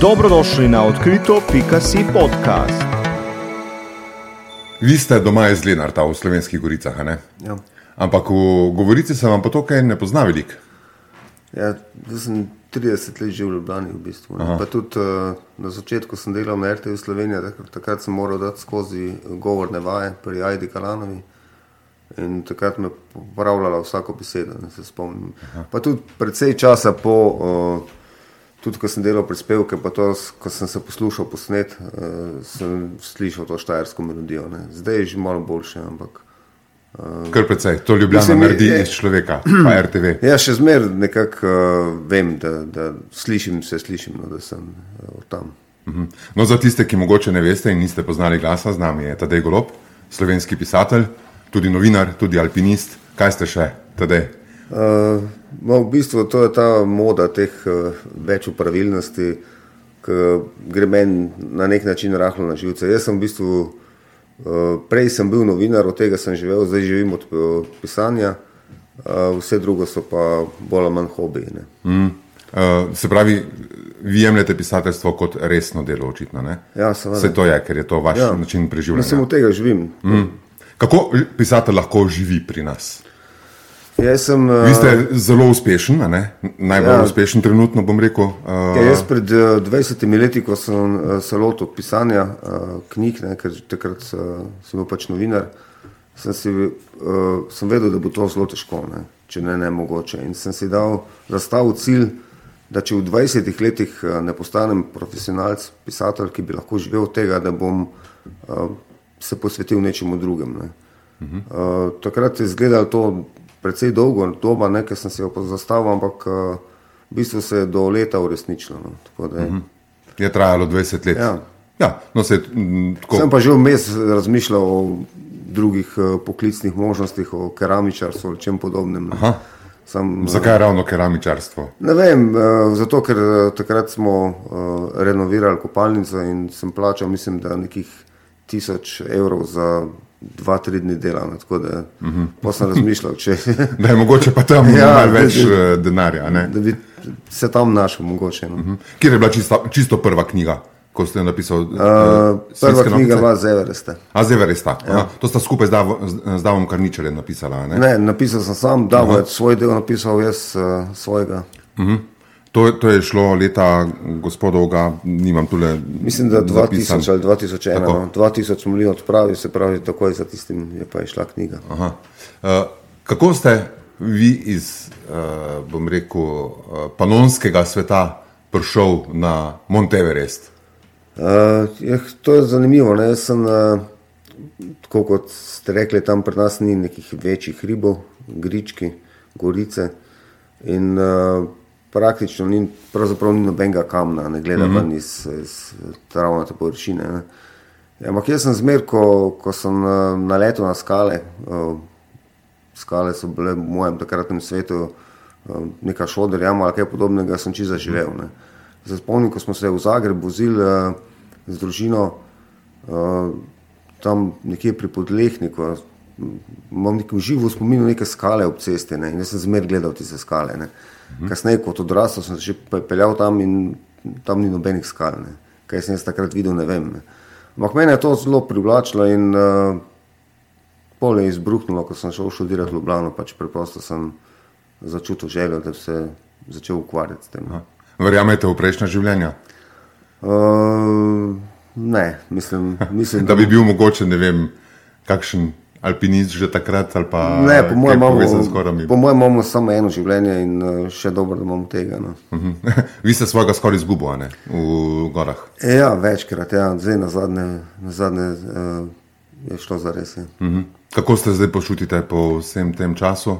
Dobrodošli na odkrito.si podcast. Vi ste doma iz Lenarta v slovenskih goricah, a ne? Ja. Ampak v govorici se vam pa to kaj ne pozna veliko. Ja, zdaj sem 30 let živel v Ljubljani, v bistvu. ne. Pa tudi uh, na začetku sem delal na RTV Slovenija, takrat, takrat sem moral dati skozi govorne vaje pri Ajdi Kalanovi. In takrat me je popravljala vsako besedo, da se spomnim. Pa tudi precej časa po, uh, tudi ko sem delal prispevke, pa to, ko sem se poslušal posnet, uh, sem slišal to štajersko melodijo. Ne. Zdaj je že malo boljše, ampak. Kar precej, to ljubljeno Mislim, naredi je- iz človeka, pa RTV. Ja, še zmeraj nekako uh, vem, da, da slišim se, slišim, no, da sem uh, tam. Mhm. No, za tiste, ki mogoče ne veste in niste poznali glasa, z nami je Tadej Golob, slovenski pisatelj, tudi novinar, tudi alpinist. Kaj ste še, Tadej? Uh, no, v bistvu to je ta moda teh uh, več pravilnosti, ki gre meni na nek način rahlo na živce. Jaz sem v bistvu, uh, prej sem bil novinar, od tega sem živel, zdaj živim od uh, pisanja, uh, vse drugo so pa bolj ali manj hobiji. ne. Mm. Uh, se pravi, vi jemljete pisateljstvo kot resno delo, očitno. Ne? Ja, seveda. Se to je, ker je to vaš ja. način Jaz sem preživljanja. od tega živim. Mm. Kako pisatelj lahko živi pri nas? Jaz sem, uh, Vi ste zelo uspešen, najbolj ja. Ja. uspešen trenutno, bom rekel. Uh, Ja, jaz pred uh, 20 leti, ko sem uh, se lotil pisanja uh, knjig, ne, ker takrat uh, sem bil pač novinar, sem, si, uh, sem vedel, da bo to zelo težko, ne, če ne ne mogoče. In sem si dal zastavil cilj, da če v 20 letih uh, ne postanem profesionalc, pisatelj, ki bi lahko živel od tega, da bom uh, se posvetil nečemu drugemu. Ne. Uh, takrat je izgledalo to precej dolgo doba, ne, ker sem si jo zastavil, ampak uh, v bistvu se je do leta uresničilo. No. Tako da je- Je trajalo 20 let. Ja. ja no, se, m, tako, Sem pa že vmes razmišljal o drugih uh, poklicnih možnostih, o keramičarstvu ali čem podobnem. ne. Sam, uh, Zakaj ravno keramičarstvo? Ne vem, uh, zato ker uh, takrat smo uh, renovirali kopalnico in sem plačal, mislim, da nekih tisoč evrov za dva, tri dni dela. ne, Tako da uh -huh. sem razmišljal, če, Da je mogoče pa tam Ja, več da- eh, denarja. Ne? da bi se tam našel mogoče. No. Kjer je bila čisto, čisto prva knjiga, ko ste napisali? Uh, Uh, prva knjiga bila z Everesta. A zdaj res ta. Ja. To sta skupaj z Davom, z Davom Karničarjem napisala. Ne? Ne, napisal sem sam, da bo svoj del napisal jaz uh, svojega. To, to je šlo leta gospodovega, nimam tule. Mislim, da 2000 zapisan. ali 2001. Tako. No. 2000 smo bili odpravili, se pravi, takoj za tistim je pa išla knjiga. Aha. Uh, kako ste vi iz, uh, bom rekel, uh, panonskega sveta prišel na Monteverest? Uh, je, to je zanimivo. Ne? Jaz sem, uh, tako kot ste rekli, tam pri nas ni nekih večjih ribov, grički, gorice. In uh, praktično ni, pravzaprav ni nobenega kamna, ne gleda mm -hmm. iz, iz travnate površine. Ne? Ja, Ampak jaz sem zmer, ko, ko sem uh, naletel na skale, uh, skale so bile v mojem takratnem svetu uh, neka šoder, jama ali kaj podobnega, sem čisto zaživel. Ne. Se spomnim, ko smo se v Zagreb vozili uh, z družino, uh, tam nekje pri Podlehniku, imam neko živo spomin na neke skale ob cesti ne, in jaz sem zmer gledal tiste skale. Ne. Kasneje kot odrasel sem se pe- peljal tam in tam ni nobenih skal. Ne. Kaj sem jaz takrat videl, ne vem. Ne. Ampak mene je to zelo privlačilo in uh, pol je izbruhnilo, ko sem šel študirati v Ljubljano, pač preprosto sem začutil željo, da bi se začel ukvarjati s tem. Verjamete v prejšnja življenja? Uh, ne, mislim, mislim Da bi bil mogoče, ne vem, kakšen alpinist že takrat pa Ne, po mojem imamo, po mojem imamo samo eno življenje in uh, še dobro, da imamo tega. No. Mhm. Vi ste svojega skoraj izgubili v gorah. E, ja, večkrat, ja, zdaj na zadnje, na zadnje uh, je šlo za res. Ja. Mhm. Kako ste zdaj počutite po vsem tem času?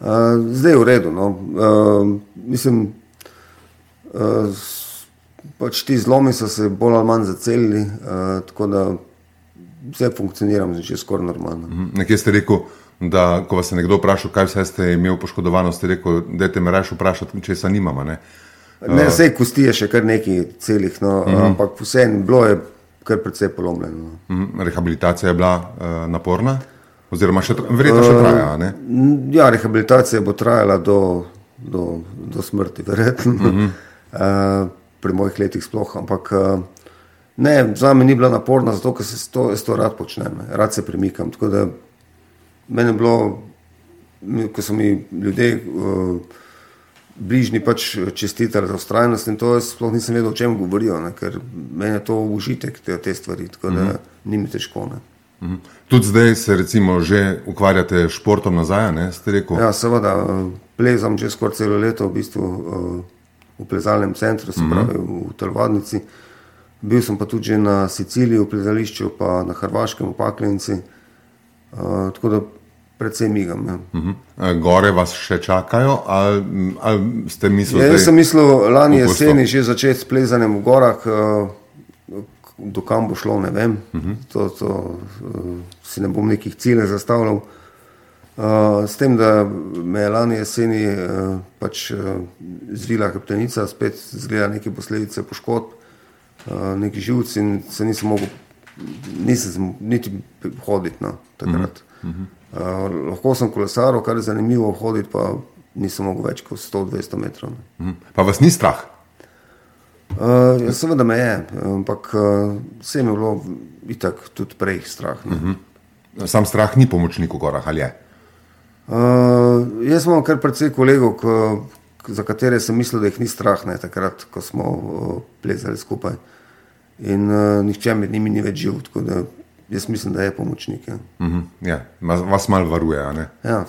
Uh, zdaj je v redu. No. Uh, mislim, uh, pač ti zlomi so se bolj ali manj zacelili, uh, tako da vse funkcioniram, že skoraj normalno. Mhm. Nekje ste rekel, da ko vas je nekdo vprašal, kaj vse ste imeli poškodovano, ste rekel, da te me raje vprašati, če se nimamo. Ne? Ne, vse kosti je še kar nekaj celih, no, uh -huh. ampak vseeno bilo je kar precej polomljeno. Mhm. Rehabilitacija je bila uh, naporna, oziroma še, verjetno še traja. a Ne? Ja, rehabilitacija bo trajala do, do, do smrti, verjetno. Uh -huh. uh, pri mojih letih sploh. Ampak uh, ne, za me ni bila naporna, zato ker se to, to rad počnem, rad se premikam. Tako da meni je bilo, ko so mi ljudje. Uh, bližnji pač čestitali za ustrajnost in to jaz sploh nisem vedel, o čem govorijo, ne, ker meni je to užitek te, te stvari, tako da mm -hmm. ni mi težko. Ne. Mm -hmm. Tudi zdaj se recimo že ukvarjate s športom nazaj, ne ste rekel? Ja, seveda, plezam že skoraj celo leto v bistvu v plezalnem centru, se mhm. pravi mm -hmm. v Telvadnici. Bil sem pa tudi na Siciliji, v plezališču, pa na Hrvaškem, v Paklenci. Uh, tako da predvsem migam. Ja. Uh mhm. -huh. Gore vas še čakajo, ali, ali ste mislili? Ja, jaz sem mislil, lani jeseni že začeti s plezanjem v gorah, uh, do kam bo šlo, ne vem. Uh mhm. -huh. to, to, uh, si ne bom nekih ciljev zastavljal. Uh, s tem, da me je lani jeseni uh, pač, uh, zvila hrbtenica, spet zgleda neke posledice poškodb, uh, neki živci in se nisem mogel, nisem niti hoditi na no, takrat. Uh -huh. Uh, lahko sem kolesaril, kar je zanimivo, hoditi pa nisem mogel več kot 100-200 metrov. Mhm. Pa vas ni strah? Uh, ja, seveda me je, ampak uh, vse mi je bilo itak tudi prej strah. Uh mhm. -huh. Sam strah ni pomočnik v gorah, ali je? Uh, jaz imam kar precej kolegov, ko, za katere sem mislil, da jih ni strah, ne, takrat, ko smo uh, plezali skupaj. In uh, nihče med njimi ni več živ. Jaz mislim, da je pomočnik. Ja. Uh -huh, ja. Vas malo varuje. Ja.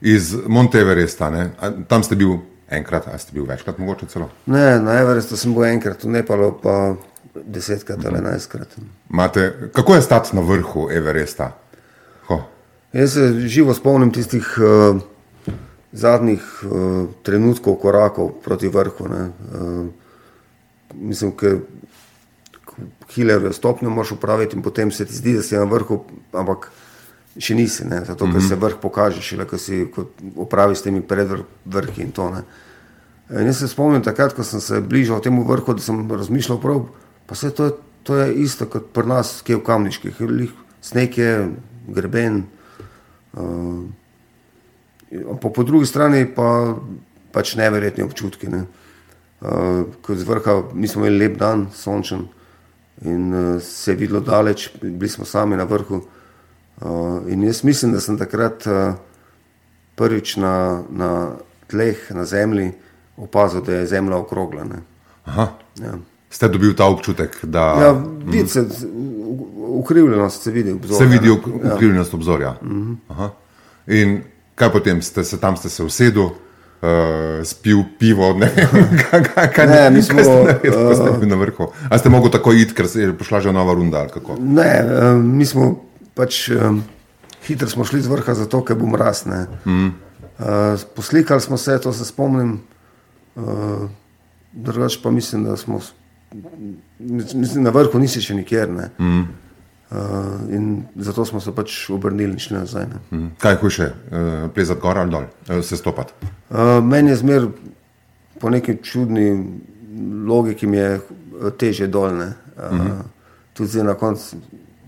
Iz Monteveresta, ne? tam ste bil enkrat, ali ste bil večkrat, mogoče celo? Ne, na Everestu sem bil enkrat, v Nepalu pa desetkrat ali enajstkrat. Mate, kako je stati na vrhu Everesta? Ho. Jaz se živo spomnim tistih uh, zadnjih uh, trenutkov, korakov proti vrhu. Uh, mislim, da hilerjo stopnjo moraš upraviti in potem se ti zdi, da si na vrhu, ampak še nisi, ne? zato ker mm -hmm. se vrh pokaže, šele ko si upravi s temi predvrhi in to. Ne? In jaz se spomnim takrat, ko sem se bližal temu vrhu, da sem razmišljal prav, pa se to je, to je isto kot pri nas, ki je v kamniških, sneg je greben. Uh, po, po drugi strani pa pač neverjetni občutki. Ne? Uh, ko z vrha nismo imeli lep dan, sončen, in uh, se je videlo daleč, bili smo sami na vrhu. Uh, in jaz mislim, da sem takrat uh, prvič na, na tleh, na zemlji, opazil, da je zemlja okrogla. Ja. Ste dobili ta občutek, da ja, vidi se ukrivljenost, se vidi obzorja. Se vidi ja. ukrivljenost obzorja. Mhm. In kaj potem ste se tam ste se usedli? Uh, spil pivo. Ne, kaj, kaj, kaj, ne, mi smo bili uh, na vrhu. A ste mogli tako iti, ker je pošla že nova runda? Ne, uh, mi smo pač um, hitro smo šli z vrha, zato ker bo mraz. Mm. Uh, poslikali smo se, to se spomnim. Uh, drugač pa mislim, da smo mislim, na vrhu nisi še nikjer. Mm. Uh, in zato smo se pač obrnili in šli nazaj. Mm. Kaj je hujše, uh, plezati gor ali dol, uh, se stopati? Uh, meni je zmer po neki čudni logiki, mi je teže dolne. Uh, mm -hmm. Tudi na koncu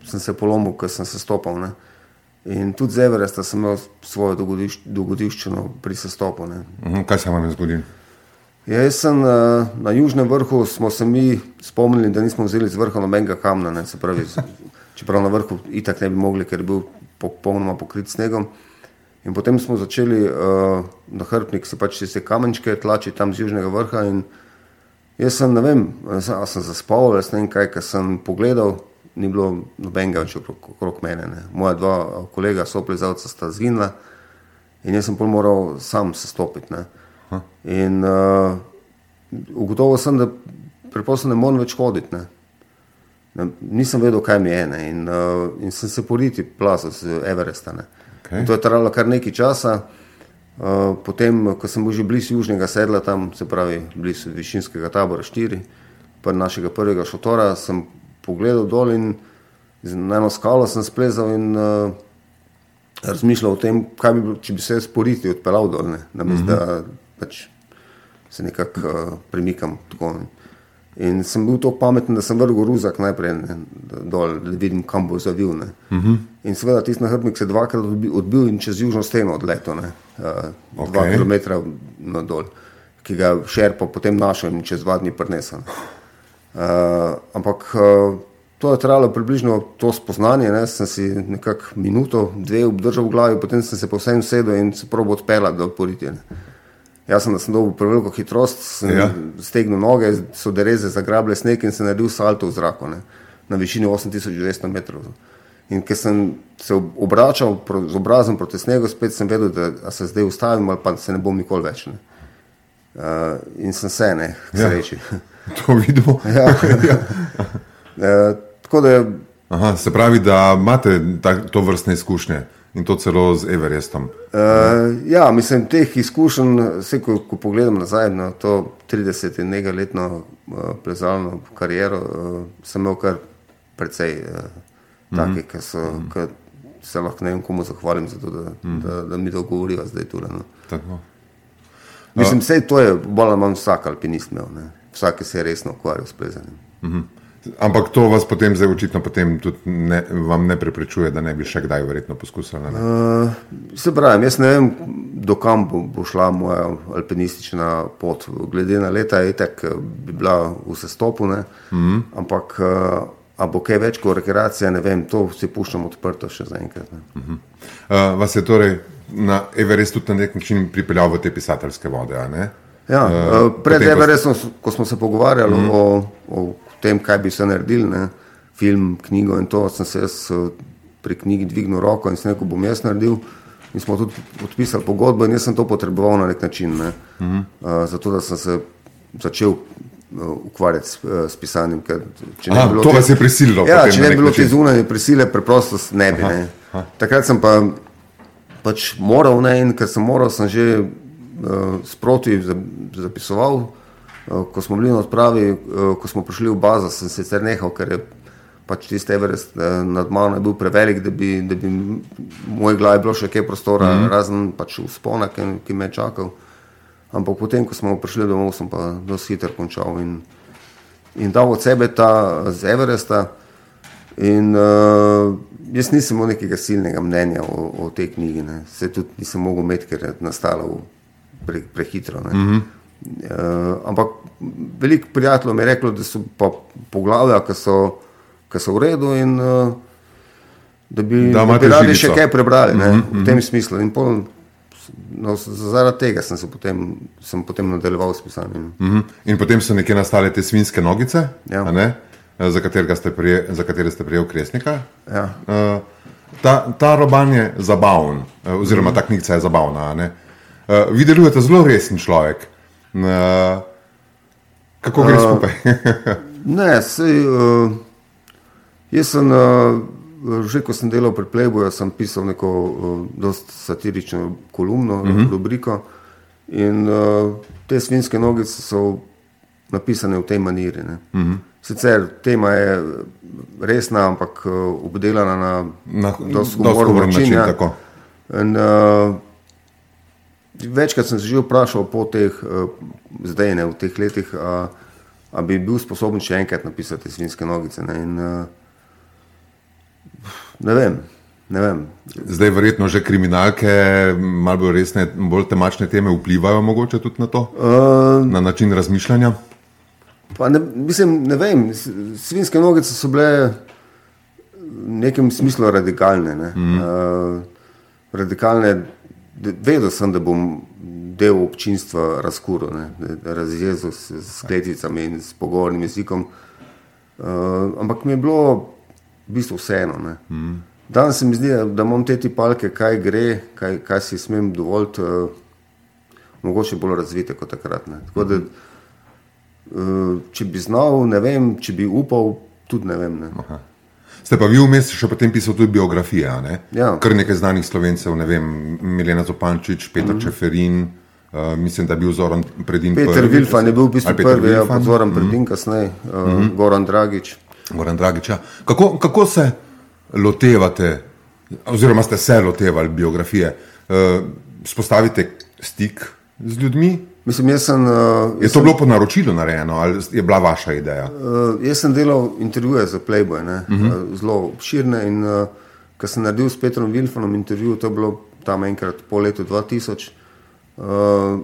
sem se polomil, ker sem se stopal. Ne? In tudi z Everesta sem imel svojo dogodiš, dogodiščino pri sestopu. Mm -hmm. Kaj se vam je zgodilo? Ja, jaz sem na, na južnem vrhu, smo se mi spomnili, da nismo vzeli z vrha nobenega kamna, se pravi čeprav na vrhu itak ne bi mogli, ker je bil popolnoma pokrit snegom. In potem smo začeli uh, na hrbnik se pač te kamenčke tlačiti tam z južnega vrha. Jaz sem, ne vem, ali sem, sem zaspal, ali ne vem kaj, ker sem pogledal, ni bilo nobenega več okrog, okrog mene. Ne. Moja dva kolega, soplezalca, sta zginila in jaz sem pol moral sam se stopiti. In uh, ugotovil sem, da preprosto ne morem več hoditi. Ne. Nisem vedel, kaj mi je. In, uh, in sem se politi plasil z Everesta. Okay. To je trajalo kar nekaj časa. Uh, potem, ko sem bil že blizu južnega sedla, tam se pravi blizu višinskega tabora 4, pa našega prvega šotora, sem pogledal dol in na eno skalo sem splezal in uh, razmišljal o tem, kaj bi bilo, če bi se jaz politi odpeljal dol, ne, da, mm -hmm. da pač se nekako uh, premikam. Tako, ne. In sem bil tako pameten, da sem vrgel ruzak najprej ne, dol, da vidim, kam bo zavil. Uh mhm. -huh. In seveda tisti nahrbnik se dvakrat odbil in čez južno steno odletel, uh, okay. dva km na dol. ki ga šerpa potem našel in čez dva dni prinesel. Uh, ampak uh, to je trajalo približno to spoznanje. Ne? Sem si nekako minuto, dve obdržal v glavi, potem sem se povsem sedel in se probo odpeljal do poritja. Jaz sem, sem dobil preveliko hitrost, sem ja. stegnil noge, so dereze zagrabile sneg in sem naredil salto v zraku ne? na višini 8200 metrov. In ker sem se obračal pro, z obrazom proti snegu, spet sem vedel, da se zdaj ustavim ali pa se ne bom nikoli več. Ne? Uh, in sem se, ne, k Ja. sreči. To vidimo. Ja. uh, tako da Aha, se pravi, da imate ta, to vrstne izkušnje in to celo z Everestom. Uh, ja, mislim, teh izkušenj, vse ko, ko pogledam nazaj na to 30 in nekaj letno uh, plezalno kariero, uh, sem imel kar precej uh, takih, ki so, ki se lahko ne vem komu zahvalim za to, da, da, da mi to govorijo zdaj tule. No. Tako. Mislim, vse to je bolj ali manj vsak alpinist imel, ne. vsak, se je resno ukvarjal s plezanjem. Ampak to vas potem, zdaj očitno, potem tudi ne, vam ne preprečuje, da ne bi še kdaj verjetno poskusili. Ne? Uh, se pravi, jaz ne vem, dokam bo, bo šla moja alpinistična pot. Glede na leta, je tako, bi bila v sestopu, mm -hmm. ampak uh, a bo kaj več kot rekreacija, ne vem, to si puščam odprto še zaenkrat. ne. Uh, vas je torej na Everest tudi na nek način pripeljal v te pisateljske vode? a ne? Ja, Eh, uh, pred Everestom, ko smo se pogovarjali mm o, o tem, kaj bi se naredili, ne, film, knjigo in to, sem se jaz eh, pri knjigi dvignil roko in sem rekel, bom jaz naredil. In smo tudi podpisali pogodbo, in jaz sem to potreboval na nek način, ne, mm -hmm. uh, zato da sem se začel uh, ukvarjati s, uh, s pisanjem. Ker, Aha, to te- vas je prisililo Ja, če ne bi bilo te zunanje prisile, preprosto ne bi. Ne. Takrat sem pa pač moral, ne, in ker sem moral, sem že uh, sproti za- zapisoval. Uh, ko smo bili na odpravi, uh, ko smo prišli v bazo, sem sicer nehal, ker je pač tisti Everest uh, nad mano bil prevelik, da bi, da bi v moji glavi bilo še kaj prostora, mm -hmm. razen pač vzpona, ki, ki me je čakal. Ampak potem, ko smo prišli domov, sem pa dosti hitro končal in, in dal od sebe ta z Everesta. In uh, jaz nisem imel nekega silnega mnenja o, o tej knjigi, ne. se tudi nisem mogel imeti, ker je nastala v- pre, prehitro. Mm -hmm. Uh, ampak veliko prijateljev mi je reklo, da so pa poglavja, ki so, ki so v redu in uh, da bi, Da da bi radi žilico. še kaj prebrali ne, mm -hmm. v tem smislu. In pol, no, zaradi tega sem se potem, sem potem nadaljeval s pisanjem. Mhm. In potem so nekje nastale te svinske nogice, Ja. ne, za, ste prije, za katere ste prijel kresnika. Ja. Uh, ta, ta roman je zabaven, uh, oziroma ta knjiga je zabavna. Uh, vi delujete zelo resen človek. Uh, kako gre skupaj? Ne, sej, uh, jaz sem, uh, že ko sem delal pri Playboyu, sem pisal neko uh, dost satirično kolumno, uh -huh. rubriko. In uh, te svinske nogice so napisane v tej maniri. Uh -huh. Sicer tema je resna, ampak uh, obdelana na, Na dosti dosti humoren humoren način, ja. In, uh, večkrat sem se že vprašal po teh, uh, zdaj ne v teh letih, uh, a bi bil sposoben še enkrat napisati svinske nogice. Ne, in, uh, ne vem. Ne vem. Zdaj verjetno že kriminalke, malo bolj resne, bolj temačne teme vplivajo mogoče tudi na to, Uh, na način razmišljanja. pa ne, mislim, ne vem. Svinske nogice so bile v nekem smislu radikalne. Ne. Mm. Uh, radikalne, vedel sem, da bom del občinstva razkuril, ne, razjezel s, s kletvicami in s pogovornim jezikom. Uh, ampak mi je bilo v bistvu vseeno. Mm. Danes se mi zdi, da- imam te tipalke, kaj gre, kaj, kaj si smem dovoliti, uh, mogoče bolj razvite kot takrat. Ne. Tako da, uh, če bi znal, ne vem, če bi upal, tudi ne vem. Ne. Ste pa vi vmes še potem pisali tudi biografije, ne? Ja. Kar nekaj znanih slovencev, ne vem, Milena Zopančič, Petar mm -hmm. Čeferin, uh, mislim, da je bil Zoran Predin. Peter prvi. Vilfan je bil v bistvu Peter prvi, ja, Vilfan? pozoren mm -hmm. predin kasneje, uh, mm -hmm. Goran Dragič. Goran Dragič. ja. Kako, kako se lotevate, oziroma ste se lotevali biografije? Uh, spostavite stik z ljudmi? Mislim, jaz sem, uh, Je to bilo po naročilu narejeno ali je bila vaša ideja? Uh, jaz sem delal intervjuje za Playboy, ne, uh -huh. uh, zelo obširne. In uh, ko sem naredil s Petrom Vilfanom intervju, to je bilo tam enkrat po letu 2000. Uh,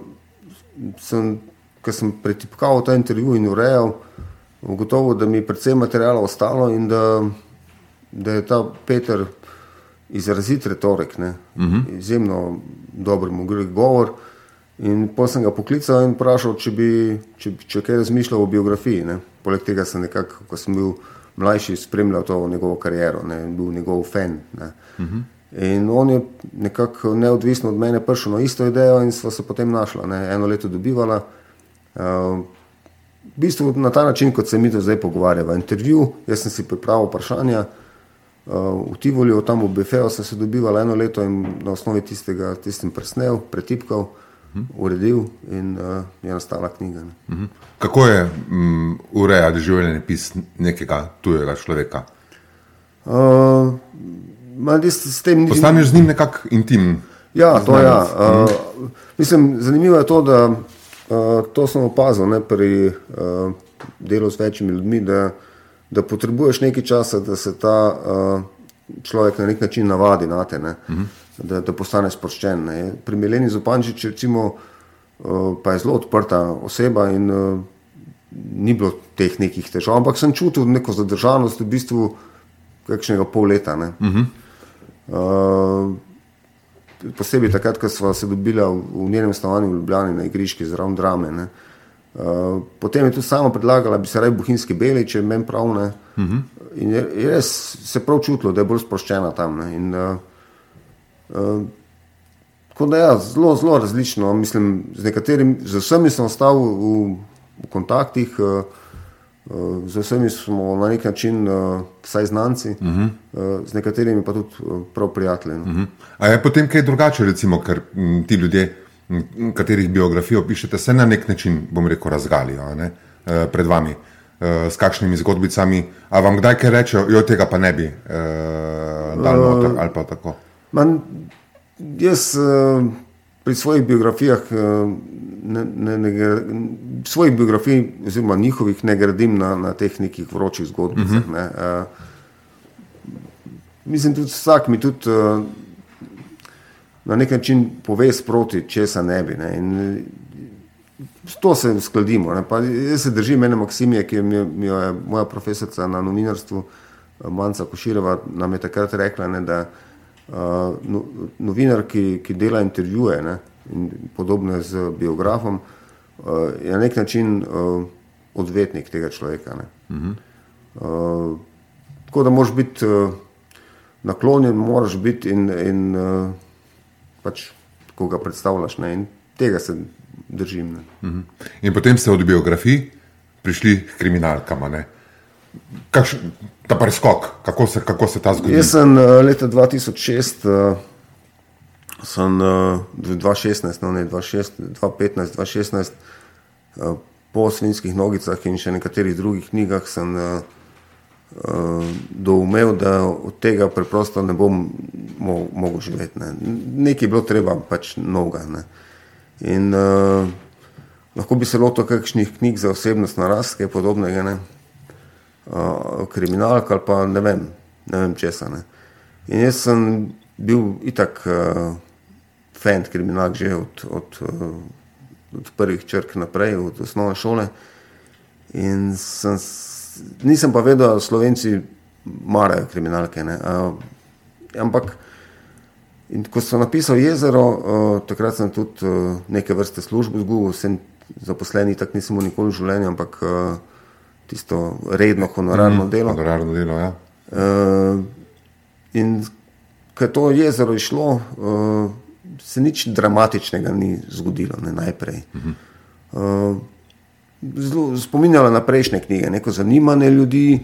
sem, ko sem pretipkal ta intervju in urejal, ugotovil, da mi je predvsem materijala ostalo in da, da je ta Peter izrazit retorik, ne, uh -huh. izjemno dober mu gre govor. In potem sem ga poklical in vprašal, če bi če, če kaj razmišljal o biografiji. Ne. Poleg tega sem nekako, ko sem bil mlajši, spremljal to njegovo kariero, ne, bil njegov fan. Uh -huh. In on je nekako neodvisno od mene prišel na isto idejo in smo se potem našli, ne, eno leto dobivala. Uh, v bistvu na ta način, kot se mi to zdaj pogovarjava. Intervju, jaz sem si pripravil vprašanja, uh, v Tivolju, tam v Befeju sem se dobivala eno leto in na osnovi tistega, tistim presnel, pretipkal, uh -huh. uredil in uh, je nastala knjiga. Ne. Uh -huh. Kako je um, urejati življenje pis nekega tujega človeka? Uh, Postaneš z njim nekako intimen. Ja, to je. Ja. Uh, mislim, zanimivo je to, da uh, to sem opazil ne, pri uh, delu z večjimi ljudmi, da, da potrebuješ nekaj časa, da se ta uh, človek na nek način navadi na te, uh -huh. Da, da postane sproščen. Ne. Pri Mileni Zupančič, recimo, uh, pa je zelo odprta oseba in uh, ni bilo teh nekih težav, ampak sem čutil neko zadržanost v bistvu kakšnega pol leta. Uh -huh. uh, posebej takrat, ko smo se dobili v njenem stanovanju v Ljubljani na igriški zraven drame. Ne. Uh, potem je tu samo predlagala, da bi se raje bohinjski beli, če meni prav ne. Uh mhm. -huh. In je, je res se prav čutilo, da je bolj sproščena tam. In, uh, uh, da je ja, zelo, zelo različno. Mislim, z nekaterimi, z vsemi sem ostal v, v kontaktih. Uh, Z vsemi smo na nek način, vsaj znanci, uh -huh. z nekaterimi pa tudi prav prijatelji. Uh -huh. A je potem kaj drugače, recimo, ker ti ljudje, katerih biografijo pišete, se na nek način, bom rekel, razgalijo ne, pred vami s kakšnimi zgodbicami. A vam kdaj kaj rečejo, jo tega pa ne bi uh, dal noter ali pa tako? Man, jaz pri svojih biografijah ne, ne, ne, svojih biografij, oziroma njihovih, ne gradim na, na teh nekih vročih zgodbicah. Uh -huh. ne. uh, mislim, da vsak mi tudi uh, na nek način pove sproti, če se ne bi. Ne. In, To se uskladimo. Jaz se držim ene maksimije, ki mi jo je moja profesorica na novinarstvu, Manca Koširova, nam je takrat rekla, ne, da uh, novinar, ki, ki dela intervjuje, ne, in podobno z biografom, uh, je na nek način uh, odvetnik tega človeka. Uh -huh. uh, tako da moraš biti uh, naklonjen, moraš biti in, in uh, pač, ko ga predstavljaš. Ne, in tega se držim. Uh -huh. In potem ste od biografij prišli k kriminalkam. Kakš, ta preskok, kako se, kako se ta zgodi? Jaz sem uh, leta 2006. Uh, sem uh, 2016, no ne 2015, 2016, uh, po svinskih nogicah in še nekaterih drugih knjigah, sem uh, uh, doumel, da od tega preprosto ne bom mo mogel živeti. Ne. Nekaj je bilo treba, pač noga. Ne. In uh, lahko bi se lotil kakšnih knjig za osebnost narast, kaj podobnega, ne. Uh, kriminalka ali pa ne vem, ne vem česa. Ne. In jaz sem bil itak. Uh, fan kriminal že od, od, eh, od prvih črk naprej, od osnovne šole. In sem, nisem pa vedel, da Slovenci marajo kriminalke. Ne. Uh, ampak, in ko sem napisal jezero, uh, takrat sem tudi uh, neke vrste službo zgubil, sem zaposlen, tako nisem nikoli v življenju, ampak uh, tisto redno, honorarno mm, delo. Honorarno delo, ja. Uh, in ko je to jezero išlo, uh, se nič dramatičnega ni zgodilo, ne najprej. Uh, zelo spominjala na prejšnje knjige, neko zanimanje ljudi,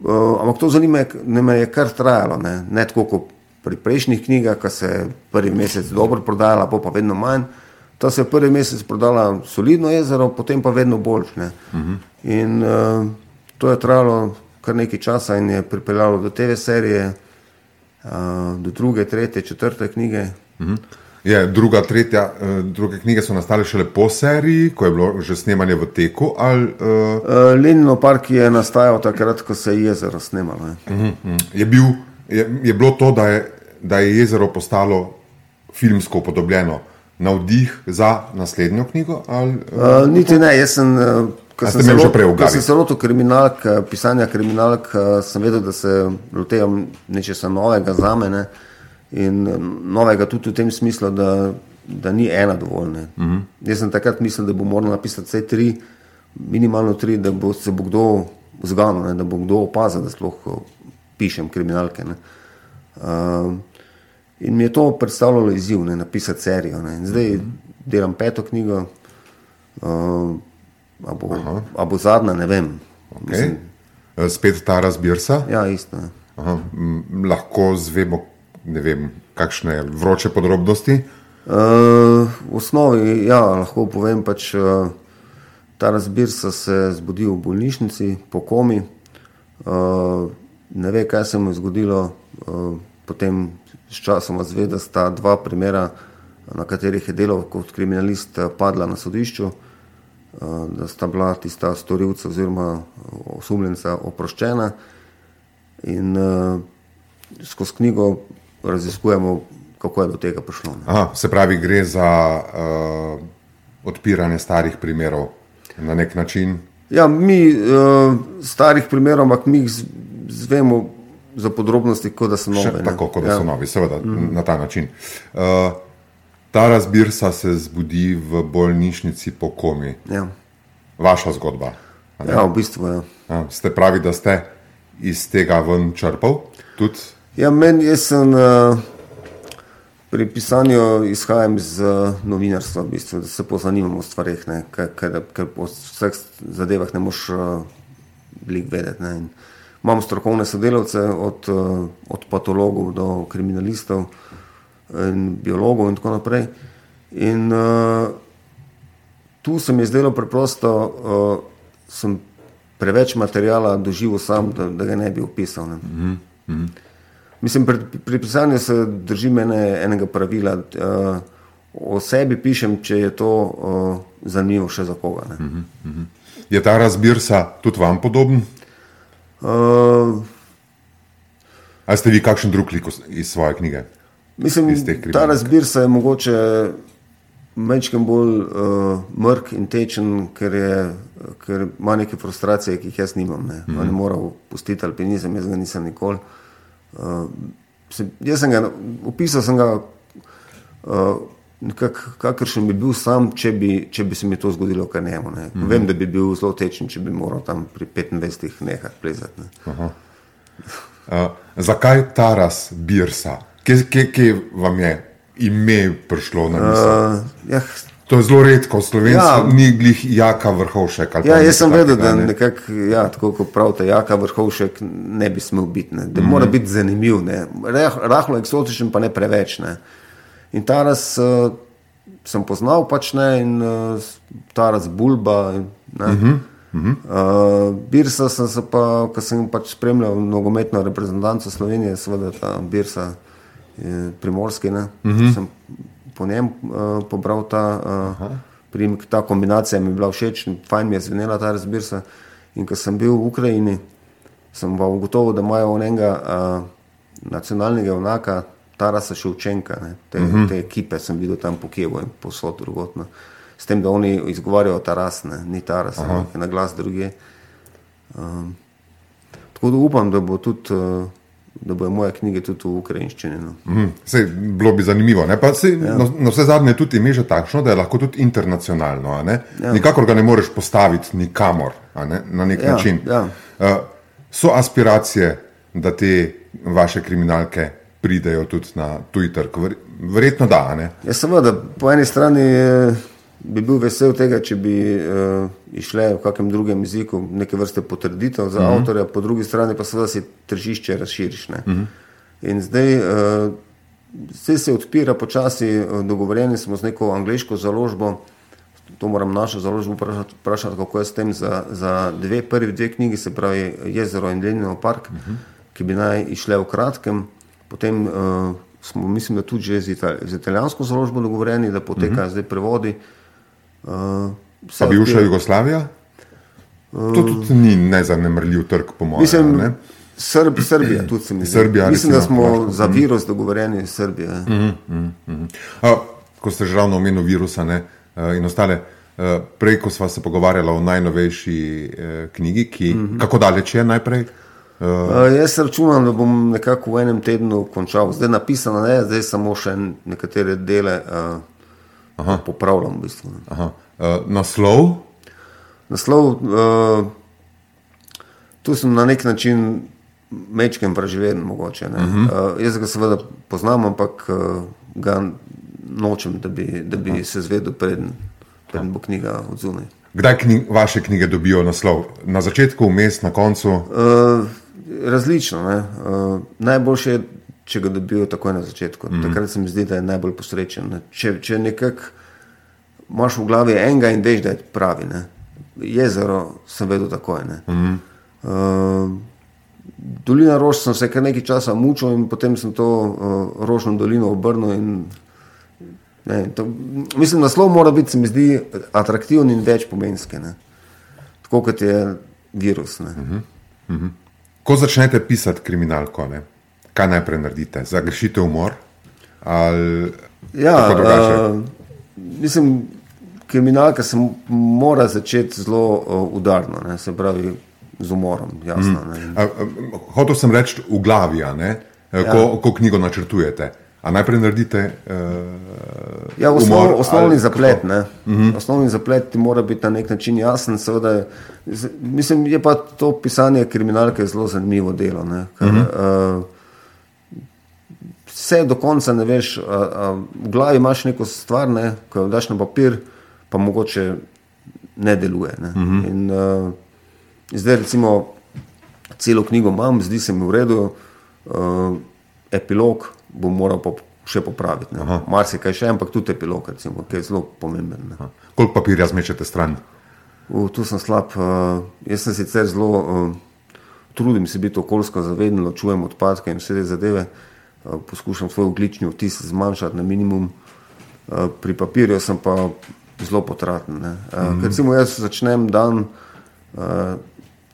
uh, ampak to zanimanje je kar trajalo, ne, ne tako kot pri prejšnjih knjigah, ki se je prvi mesec dobro prodajala, pa, pa vedno manj. Ta se je prvi mesec prodala solidno jezero, potem pa vedno bolj. Uh -huh. In uh, to je trajalo kar nekaj časa in je pripeljalo do TV serije, uh, do druge, tretje, četrte knjige, Mhm. Je, druga, tretja, eh, druge knjige so nastale šele po seriji, ko je bilo že snemanje v teku. Ali, uh... uh, Lenino park je nastajal takrat, ko se je jezero snemalo. Uh -huh, uh -huh. je, bil, je, je bilo to, da je, da je jezero postalo filmsko upodobljeno navdih za naslednjo knjigo? Ali, Uh, niti ne, jaz sem. Uh, Ko sem ste imeli se že lo- prej v ko sem se lotil kriminalk, pisanja kriminalk, sem vedel, da se lotevam nečesa novega za mene in novega tudi v tem smislu, da, da ni ena dovolj. Uh Mhm. -huh. Jaz sem takrat mislil, da bo moral napisati vse tri, minimalno tri, da bo se bo kdo zganil, ne, da bo kdo opazil, da sploh pišem kriminalke. Ne. Uh, in mi je to predstavljalo izziv, ne, napisati serijo. Ne. In Zdaj delam peto knjigo. Uh, a, bo, a bo zadnja, ne vem. okay. Eh, Spet ta razbirsa. Ja, isto. ne. Aha, lahko zvemo, ne vem, kakšne vroče podrobnosti. Uh, v osnovi, ja, lahko povem, pač, uh, ta razbir so se zgodil v bolnišnici, po komi. Uh, ne ve, kaj se mu je zgodilo. Uh, potem s časom zvedel, da sta dva primera, na katerih je delal kot kriminalist, eh, padla na sodišču, uh, da sta bila tista storilca oziroma osumljenca oproščena. In uh, skozi knjigo raziskujemo, kako je do tega prišlo. Aha, se pravi, gre za uh, odpiranje starih primerov na nek način. Ja, mi uh, starih primerov, ampak mi jih zvemo za podrobnosti, kot da so Še, nove. ne. tako kot da ja. so novi, seveda, mm. na ta način. Uh, ta razbirsa se zbudi v bolnišnici po komi. Ja. Vaša zgodba. ja, v bistvu. Ja. A, ste pravi, da ste iz tega ven črpal? Tudi? Ja, meni jaz sem uh, pri pisanju izhajam iz uh, novinarstva, v bistvu, da se pozanimam o stvarih, ne, ker, ker, ker o vseh zadevah ne moš uh, veliko vedeti. Ne. In Imam strokovne sodelavce, od, uh, od patologov do kriminalistov in biologov in tako naprej. In uh, tu se mi je zdelo preprosto, uh, sem preveč materijala doživel sam, da, da ga ne bi opisal. Ne. Mm -hmm. Mislim, pri, pri pisanju se držim ene, enega pravila. Uh, o sebi pišem, če je to uh, zanimivo še za koga. Ne. Mm -hmm. Je ta razbirsa tudi vam podoben? Uh, Ali ste vi kakšen drug lik iz- svoje knjige? Mislim, ta razbir se je mogoče večkrat bolj uh, mrk in tečen, ker, je, ker ima neke frustracije, ki jih jaz nimam. Ne, mm -hmm. ne moram pustiti alpinizem, jaz ga nisem nikoli. Uh, se, jaz sem ga opisal, sem ga uh, nekak, kakršen bi bil sam, če bi, če bi se mi to zgodilo, kar ne. Mm -hmm. Vem, da bi bil zelo tečen, če bi moral tam pri 25 nehati plezati. Ne. Uh, zakaj ta razbirsa? Kje, kje, kje vam je ime prišlo na misel? Uh, Uh, ja, to je zelo redko, slovensko, ja. ni glih jaka vrhovšek. Ja, jaz sem vedel, da ne? nekako, ja, tako kot pravite, jaka vrhovšek ne bi smel biti, ne. da mm -hmm. mora biti zanimiv, ne. Rah, rahlo eksotičen, pa ne preveč. Ne. In ta raz uh, sem poznal, pač ne, in uh, ta raz bulba. in, Ne. Mm -hmm. Uh, Birsa sem se pa, ko sem pač spremljal nogometno reprezentanco Slovenije, seveda ta Birsa je primorski, ne, mm -hmm. sem po njem uh, pobral ta uh, primek, ta kombinacija mi je bila všeč, fajn mi je zvenela ta razbirsa. In ko sem bil v Ukrajini, sem pa ugotovil, da imajo enega uh, nacionalnega junaka, Tarasa Ševčenka, ne, te, mm -hmm. te ekipe sem videl tam po Kijevu in posod drugotno. S tem, da oni izgovarjajo Taras, ne, ni Taras, ampak je na glas druge. Um, tako da upam, da bo tudi, uh, da bojo moje knjige tudi v ukrajinščini. No. Mhm, Sej, bilo bi zanimivo. Ne? Pa, sej, ja. na, na vse zadnje je tudi ime že takšno, da je lahko tudi internacionalno. ne? Ja. Nikakor ga ne moreš postaviti nikamor ne? na nek Ja, način. ja. Uh, so aspiracije, da te vaše kriminalke pridejo tudi na tuji trg? Ver, verjetno da. Ne? Ja, seveda, po eni strani eh, bi bil vesel tega, če bi uh, išle v kakem drugem jeziku neke vrste potrditev za uh -huh. avtorja, po drugi strani pa seveda si tržišče razširiš. Uh -huh. In zdaj, uh, zdaj se odpira počasi, eh, dogovorjeni smo z neko angliško založbo. To moram našo založbo vprašati, vprašati kako je s tem za, za dve, prvi dve knjigi, se pravi Jezero in Leninov park, uh -huh. ki bi naj išle v kratkem. Potem uh, smo, mislim, da tudi že z, ital z italijansko založbo dogovorjeni, da potekajo uh -huh. zdaj prevodi. Uh, Pa bivša Jugoslavija? To tudi ni nezanemrljiv trg, po mojem. Mislim, ne? Srb, Srbija tudi se mi zdi. Srbija, Mislim, da smo Hrvaška. za virus dogovorjeni s Srbijo. Uh -huh. A, ko ste že ravno omenili virusa ne, uh, in ostale. Uh, prej, ko smo se pogovarjali o najnovejši uh, knjigi, ki, mm -hmm. kako daleč je najprej? Uh, uh, jaz računam, da bom nekako v enem tednu končal. Zdaj je napisano, ne, zdaj samo še nekatere dele uh, popravljam. V bistvu. uh, naslov? Naslov, uh, tu sem na nek način mečkem preživel, mogoče. Uh -huh. uh, jaz ga seveda poznam, ampak uh, ga nočem, da bi, da bi se zvedel, preden, preden bo knjiga odzunaj. Kdaj knjig, vaše knjige dobijo naslov? Na začetku, vmes, na koncu? Uh, različno. Uh, najboljše je, če ga dobijo takoj na začetku. Mhm. -huh. Takrat se mi zdi, da je najbolj posrečen. Ne? Če, če nekako imaš v glavi enega in veš, da je pravi. Ne? Jezero sem vedel takoj. Uh -huh. uh, Dolina Rož sem se kar nekaj časa mučil in potem sem to uh, Rožno dolino obrnil. In, ne, to, mislim, naslov mora biti, se mi zdi, atraktiven in več pomenski. Tako kot je virus. Uh -huh. Uh -huh. Ko začnete pisati kriminalko, ne? kaj najprej naredite? Zagrešite umor? Ali ja, uh, mislim, kriminalka se mora začeti zelo uh, udarno, ne? se pravi z umorom. Jasno, mm. Hotel sem reči v glavi, ja. ko, ko knjigo načrtujete. A najprej naredite. Uh, ja, osnov, umor, osnovni, zaplet, uh -huh. osnovni zaplet ti mora biti na nek način jasen. Seveda, mislim, je pa to pisanje kriminalke zelo zanimivo delo. Ker, uh -huh. uh, vse do konca ne veš, a, a, v glavi imaš neko stvar, ne, ko jo daš na papir, pa mogoče ne deluje. Ne. Uh -huh. In, uh, zdaj, recimo, celo knjigo imam, zdi se mi v redu, uh, epilog bom moral pa še popraviti. Mar se kaj še, ampak tudi epilog, recimo, ki je zelo pomemben. Koliko papirja zmečete stran? Uh, tu sem slab. Uh, jaz sem sicer zelo. Uh, Trudim se biti okoljsko zaveden, ločujem odpadke in vse te zadeve. Uh, poskušam svoj oglični vtis zmanjšati na minimum, eh, pri papirju sem pa zelo potraten. Mm -hmm. Recimo, jaz začnem dan,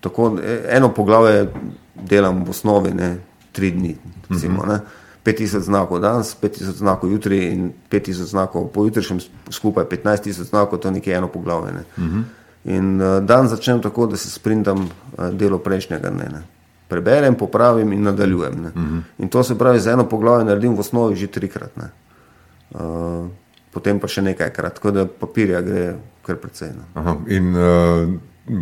tako, e, eno poglavje delam v osnovi, ne, tri dni. Recimo, mm -hmm. 5000 znakov danes, 5000 znakov jutri in 5000 znakov pojutrišnjem, skupaj 15000 znakov, to je nekje eno poglavje. Ne. Mm -hmm. In uh, dan začnem tako, da se sprintam uh, delo prejšnjega dne. Ne preberem, popravim in nadaljujem. Uh mhm. -huh. In to se pravi, za eno poglavje naredim v osnovi že trikrat, uh, potem pa še nekajkrat, tako da papirja gre kar precej. No. In uh,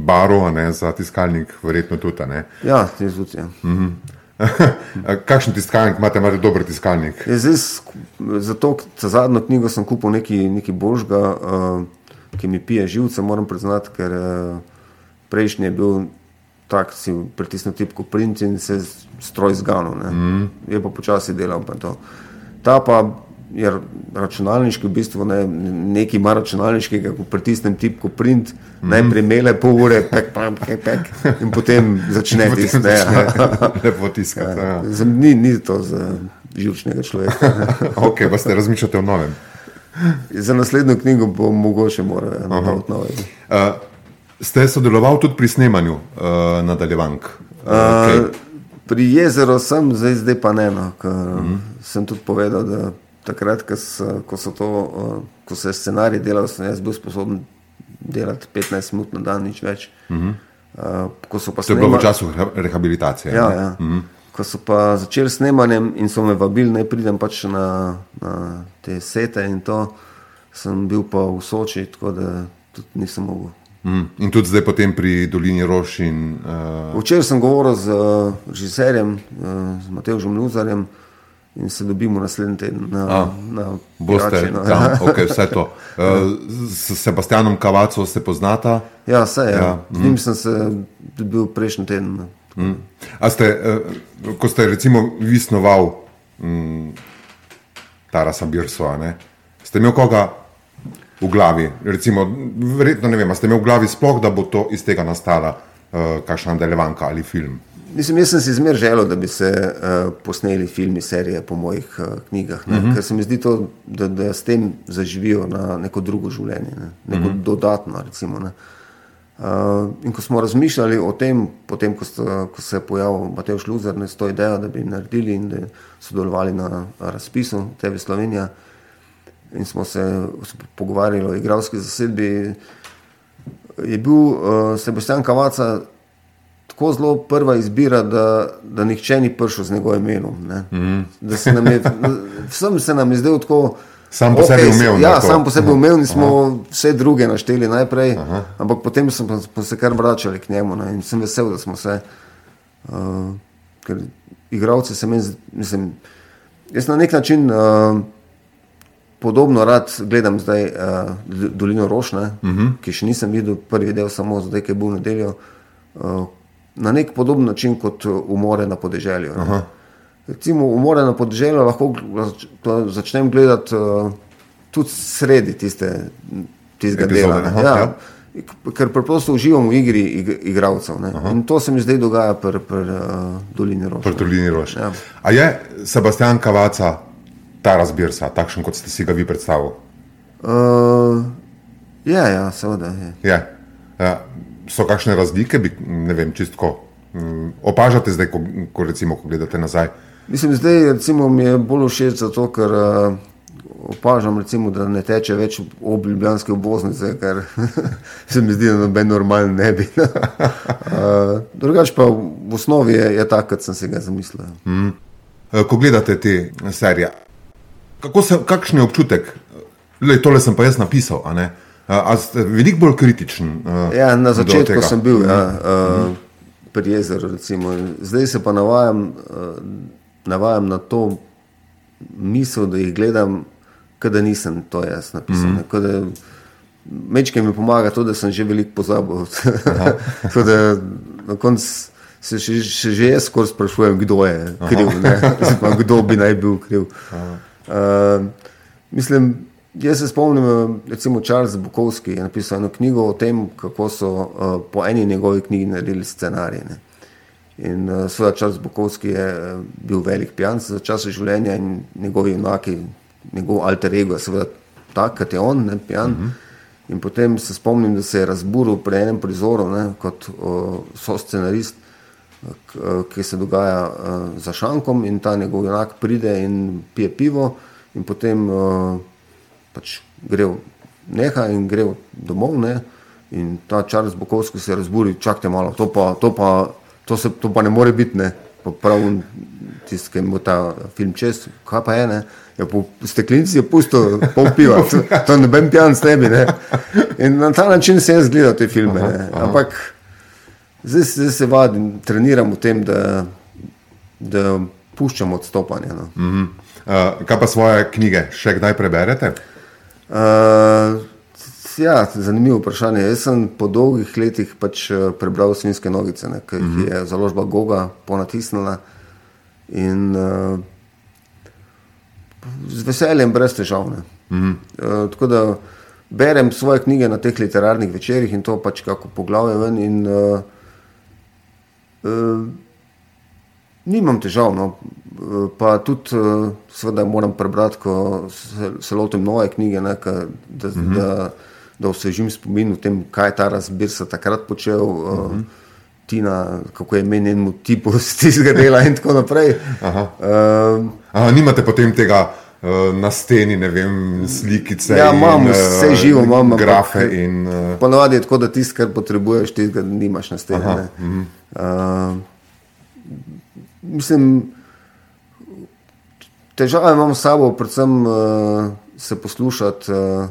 baro ne, za tiskalnik, verjetno tudi. Ne? Ja, tudi. Ja. Uh mhm. -huh. Kakšen tiskalnik imate, imate dober tiskalnik? Ja, zdaj, zato za zadnjo knjigo sem kupil nekaj, nekaj božga, uh, ki mi pije živce, moram priznati, ker uh, prejšnji je bil tak si pritisnil tipko print in se stroj zganil. Mm. Je pa počasi delal. Pa Ta pa je računalniški, v bistvu ne, nekaj ima računalniškega, ko pritisnem tipko print, mm. najprej mele pol ure, pek, pek, pek, pek, in potem začne tiskati. Ja. Lepo tiskati. Ja. Ja. Ni, ni to za živčnega človeka. ok, pa ste razmišljate o novem. Za naslednjo knjigo bo mogoče morati narediti nove. Uh, Ste sodelovali tudi pri snemanju uh, nadaljevank? Uh, okay. Pri jezeru sem, zdaj, zdaj pa ne. No, uh -huh. Sem tudi povedal, da takrat, ko, so, ko, so to, uh, ko se je scenarij delal, sem jaz bil sposoben delati 15 minut na dan, nič več. Uh -huh. uh, to je bilo v času rehabilitacije. Ja, ja. Uh -huh. Ko so pa začeli snemanjem in so me vabili, naj pridem pač na, na te sete, in to sem bil pa v Soči, tako da tudi nisem mogel. Mm. In tudi zdaj potem pri Dolini Roš. In, uh... Včeraj sem govoril z uh, režiserjem, uh, z Matejem Luzarjem. In se dobimo naslednji teden na, A, na Boste, no. ja, okay, vse to. Uh, s Sebastianom Kavacom se poznata? Ja, vse. Ja. Ja. Z njim mm. sem se dobil prejšnji teden. Mm. Ste, uh, ko ste recimo vi snoval um, Tarasa Birsova, ste imeli koga v glavi? Recimo, verjetno ne vem, ste imeli v glavi sploh, da bo to iz tega nastala uh, kakšna nadaljevanka ali film? Mislim, jaz sem si zmer želel, da bi se uh, posneli filmi, serije po mojih uh, knjigah, uh mhm. -huh. ker se mi zdi to, da, da s tem zaživijo na neko drugo življenje, ne? neko uh mhm. -huh. dodatno. Recimo, ne? Uh, in ko smo razmišljali o tem, potem, ko, sta, ko se je pojavil Matej Šluzer, s to idejo, da bi naredili in da sodelovali na razpisu TV Slovenija, in smo se pogovarjali o igralski zasedbi. Je bil uh, Sebastian Kavaca tako zelo prva izbira, da, da nihče ni prišel z njegovim imenom. Mm -hmm. se vsem se nam je zdel tako. Sam po okay, sebi umel. Ja, sam po sebi umel in smo Aha. vse druge našteli najprej, Aha. ampak potem smo, smo se kar vračali k njemu ne, in sem vesel, da smo se. Uh, ker igravci se meni, mislim, jaz na nek način. Uh, Podobno rad gledam zdaj uh, Dolino Rošne, uh mhm. -huh. ki še nisem videl prvi del, samo zdaj, ki je bil v nedeljo, uh, na nek podoben način kot umore na podeželju. Recimo, umore na podeželju lahko začnem gledati uh, tudi sredi tiste, tistega dela. Aha, ja. Ja. Ker preprosto uživam v igri ig igralcev. In to se mi zdaj dogaja pri pr, uh, Dolini Rošne. Pri Dolini Rošne. Ja. A je Sebastian Kavaca? ta razbirsa, takšen kot ste si ga vi predstavili? Uh, ja, ja, seveda. Je. Je. Ja. So kakšne razlike, bi, ne vem, čistko um, opažate zdaj, ko, ko, recimo, ko gledate nazaj? Mislim, zdaj recimo, mi je bolj všeč zato, ker uh, opažam, recimo, da ne teče več ob ljubljanske obvoznice, ker se mi zdi, da noben normalen ne bi. uh, drugač pa v osnovi je, je tako, kot sem se ga zamislil. Mm. Ko gledate te serije, Kako se, kakšen je občutek? Le, tole sem pa jaz napisal. A, a ste veliko bolj kritičen? Ja, na začetku sem bil ja, uh, pri jezeru. Recimo. Zdaj se pa navajam, uh, navajam na to misel, da jih gledam, da nisem to jaz napisal. Mm -hmm. Mečke mi pomaga to, da sem že veliko pozabil. da, na koncu se še, še že jaz skoraj sprašujem, kdo je kriv, Zdaj, kdo bi naj bil kriv. Aha. Uh, mislim, jaz se spomnim, eh, recimo Charles Bukovski je napisal eno knjigo o tem, kako so uh, po eni njegovi knjigi naredili scenarij. Ne. In uh, seveda Charles Bukovski je uh, bil velik pijanc za čas življenja in njegovi enaki, njegov alter ego je seveda tak, kot je on, ne pijan. Uh mhm. -huh. In potem se spomnim, da se je razburil pri enem prizoru ne, kot uh, so scenarist ki se dogaja uh, za šankom, in ta njegov junak pride in pije pivo, in potem uh, pač gre v neha in gre domov. Ne? In ta Charles Bokovski se razburi, čakajte malo, to pa, to pa, to se, to pa ne more biti. Ne? Prav tisti, ki ima ta film čez, kaj pa je. Ne? Ja, po steklenici je pusto, pol piva, to, to ne vem, pijan s tebi. Ne? In na ta način se jaz gledam te filme. Aha. Ampak Zdaj, zdaj se vadim, treniram v tem, da, da puščam odstopanje. No. Mm -hmm. uh, kaj pa svoje knjige, še kdaj preberete? Uh, ja, zanimivo vprašanje. Jaz sem po dolgih letih pač prebral Svinske nogice, ki jih mm -hmm. je založba Goga ponatisnila. In, uh, z veseljem, brez težav. Mm -hmm. uh, tako da berem svoje knjige na teh literarnih večerjih in to pač kako poglavje ven. In, uh, Uh, nimam težav, no. pa tudi, uh, seveda, moram prebrati, ko se, se lotim nove knjige, ne, ka, da, uh mhm. -huh. da, da osvežim spomin o tem, kaj je ta razbir se takrat počel. Uh, mhm. -huh. Tina, kako je meni en motiv iz tega dela, in tako naprej. Aha. Uh, Aha, nimate potem tega uh, na steni, ne vem, slikice. Ja, imamo vse živo, imamo grafe. In, uh... Ponovadi je tako, da tisto, kar potrebuješ, ti ga nimaš na steni. Aha, Uh, mislim, težave imamo s sabo, predvsem uh, se poslušati uh,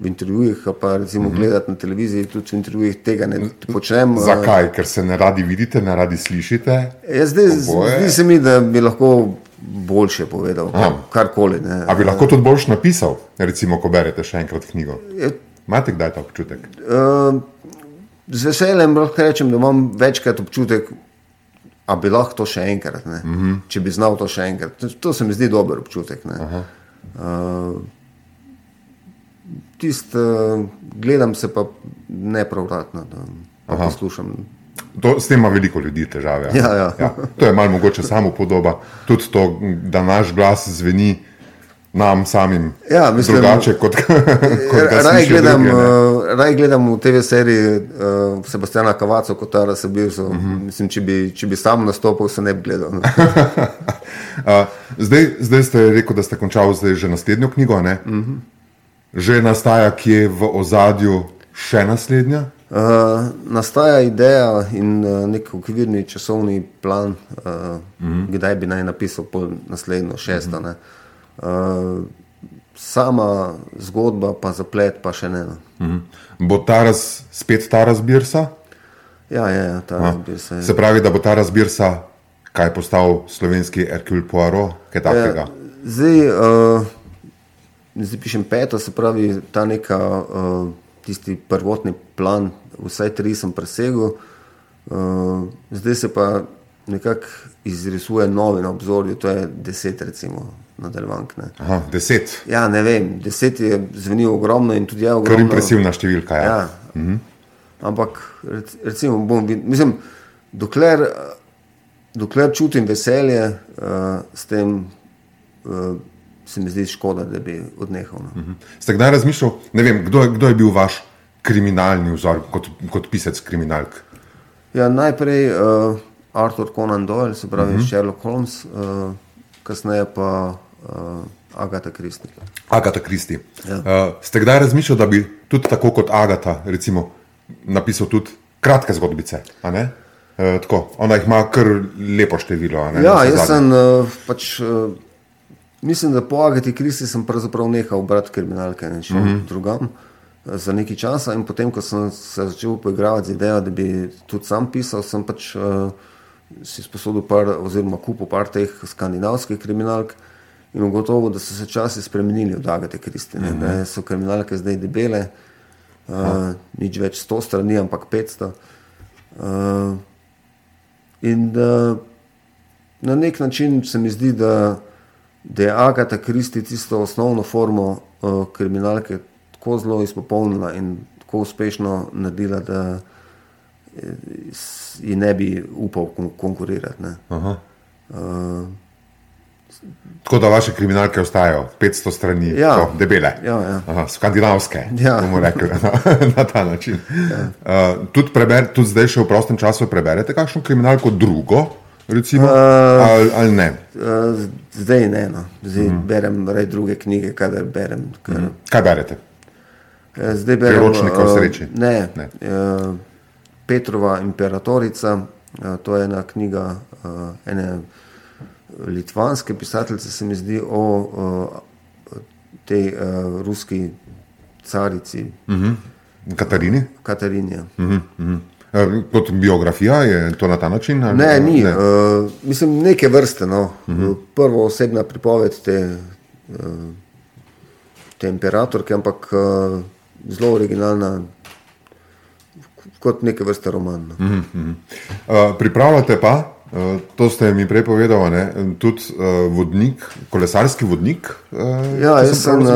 v intervjujih, pa recimo mhm. -huh. gledati na televiziji, tudi v intervjujih tega ne počnem. Zakaj? Ker se ne radi vidite, ne radi slišite? Ja, zdaj zdi se mi, da bi lahko boljše povedal, karkoli. A bi lahko tudi boljše napisal, recimo, ko berete še enkrat knjigo? Imate kdaj ta občutek? Uh, z veseljem lahko rečem, da imam večkrat občutek, da bi lahko to še enkrat, mm -hmm. če bi znal to še enkrat. To, to se mi zdi dober občutek. Uh, tist, uh, gledam se pa ne pravratno, da poslušam. To, s tem ima veliko ljudi težave. Ja, ja. Ja, to je malo mogoče samo podoba. Tudi to, da naš glas zveni nam samim Ja, mislim- drugače kot, kot Raj gledam, drugi, ne. uh, raj gledam v TV seriji uh, Sebastiana Kavaco kot Tara Sabirso. Uh Mhm. -huh. Mislim, če bi, če bi sam nastopil, se ne bi gledal. Uh, zdaj, zdaj ste rekel, da ste končali zdaj že naslednjo knjigo. Uh Mhm. -huh. Že nastaja kje v ozadju še naslednja? Uh, nastaja ideja in uh, nek okvirni časovni plan, uh, mm -hmm. kdaj bi naj napisal naslednjo, šesto. Mm -hmm. uh, sama zgodba, pa zaplet, pa še ne. No. -huh. Bo ta raz, spet ta razbirsa? Ja, ja, ja ta razbir se. Se pravi, da bo ta razbirsa kaj postal slovenski Hercule Poirot, kaj takega? Ja, zdaj, uh, zdaj pišem peto, se pravi, ta neka, uh, tisti prvotni plan, vsaj tri sem presegel, uh, zdaj se pa nekako izrisuje novi na obzorju, to je deset, recimo, nadaljevank. Aha, deset, Ja, ne vem, deset je zvenil ogromno in tudi je kar ogromno. impresivna številka. Ja. Ja. Mhm. Ampak rec- recimo, bom mislim, dokler, dokler čutim veselje uh, s tem, uh, se mi zdi škoda, da bi odnehal. No. Ste kdaj razmišljali, ne vem, kdo, je- kdo je bil vaš kriminalni vzor kot, kot pisec kriminalk? Ja, najprej uh, Arthur Conan Doyle, se pravi uh -huh. Sherlock Holmes, uh, kasneje pa uh, Agatha Christie. Agata Kristi. Ja. Uh, ste kdaj razmišljali, da bi tudi tako kot Agata, recimo, napisal tudi kratke zgodbice? Uh, tako, ona jih ima kar lepo število. ne, Ja, jaz sem uh, pač. Uh, Mislim, da po Agati Kristi sem pravzaprav nehal brati kriminalke in šel mm -hmm. drugam eh, za nekaj časa. In potem, ko sem se začel poigravati z idejo, da bi tudi sam pisal, sem pač uh, si sposodil par, oziroma kupil par teh skandinavskih kriminalk in ugotovil, da so se časi spremenili od Agate Kristi. Mm -hmm. Da so kriminalke zdaj debele, uh, nič več 100 strani, ampak 500. Uh, In da na nek način se mi zdi, da, da je Agata Kristi tisto osnovno formo uh, kriminalke tako zelo izpopolnila in tako uspešno naredila, da eh, s- ji ne bi upal kon konkurirati. Uh, Tako da vaše kriminalke ostajajo 500 strani, Ja. tako, debele. Ja, ja. Aha, skandinavske, Ja. bomo rekli na, na ta način. Ja. Uh, tudi, preber, tudi zdaj, še v prostem času, preberete kakšno kriminalko drugo, recimo, uh, ali, ali ne? uh, zdaj ne, no. zdaj mm. berem raje druge knjige, kadar berem. Ker, mm. Kaj berete? Eh, Zdaj berem Priročnika o eh, sreči. Ne, Ne. ne. Petrova imperatorica, eh, to je ena knjiga eh, ene litvanske pisateljice, se mi zdi, o eh, tej ruski carici Katarini? Katarini. Uh -huh. uh, kot biografija je to na ta način? ali- Ne, ni. Ne. Uh, mislim, neke vrste. No. Uh -huh. Prvo osebna pripoved te, uh, te imperatorke, ampak uh, zelo originalna, kot neke vrste roman. No. Uh -huh. Uh, pripravljate pa, uh, to ste mi prej povedali, tudi uh, vodnik, kolesarski vodnik. Uh, Ja, jaz sem uh,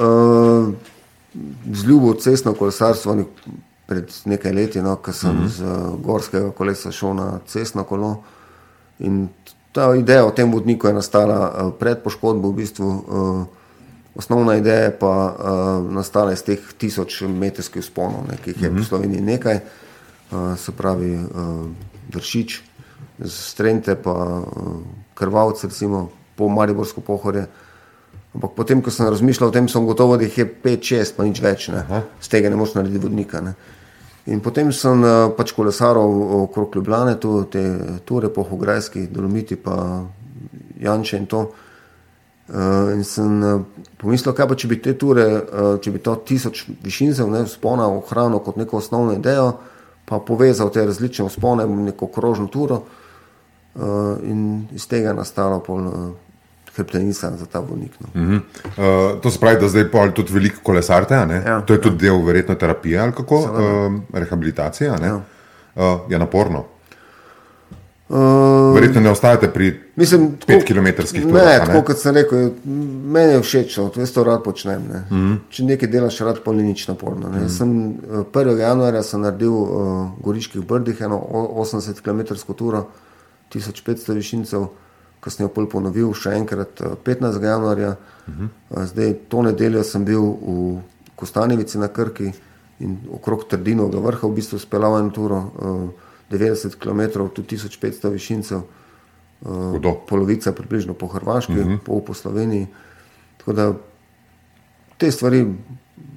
uh, zljubil cestno kolesarstvo pred nekaj leti, no, ko sem uh -huh. z uh, gorskega kolesa šel na cestno kolo. In ta ideja o tem vodniku je nastala uh, pred poškodbo, v bistvu. Uh, Osnovna ideja je pa uh, nastala iz teh tisoč metrskih vzponov, ne, ki jih je mm -hmm. v Sloveniji nekaj, uh, se pravi uh, Vršič, Strente, pa uh, Krvavc, recimo po Mariborsko pohorje. Ampak potem, ko sem razmišljal o tem, sem gotovo, da jih je 5-6, pa nič več, ne. z tega ne moreš narediti vodnika. Ne. In potem sem uh, pač kolesaril okrog Ljubljane, tu te ture po Hograjski, Dolomiti, pa Janče in to. Uh, in sem uh, pomislil, kaj pa če bi te ture, uh, če bi to tisoč višincev ne, vzpona ohranil kot neko osnovno idejo, pa povezal te različne vzpone v neko krožno turo uh, in iz tega je nastala pol uh, hrbtenica za ta vodnik. No. Uh -huh. uh, to se pravi, da zdaj pol tudi veliko kolesarte? Ja, to je tudi del verjetno terapije ali kako, uh, rehabilitacije. Ja. Uh, je naporno. Uh, Verjetno ne ostajate pri Mislim, tako- 5 km turah. Ne, tako kot sem rekel, meni je všeč, to jaz to rad počnem. Ne. Mm. -hmm. Če nekaj delaš, rad pa ni nič naporno. Mm -hmm. sem, eh, 1. januarja sem naredil uh, v Goriških brdih eno o- 80 km turo, 1500 višincev, jo pol ponovil še enkrat eh, 15. januarja. Uh -huh. Zdaj, to nedeljo sem bil v Kostanjevici na Krki in okrog Trdinovega vrha v bistvu speljal eno turo, eh, 90 km, tudi 1500 višincev, eh, Hudo. polovica približno po Hrvaški, uh -huh. pol po Sloveniji. Tako da te stvari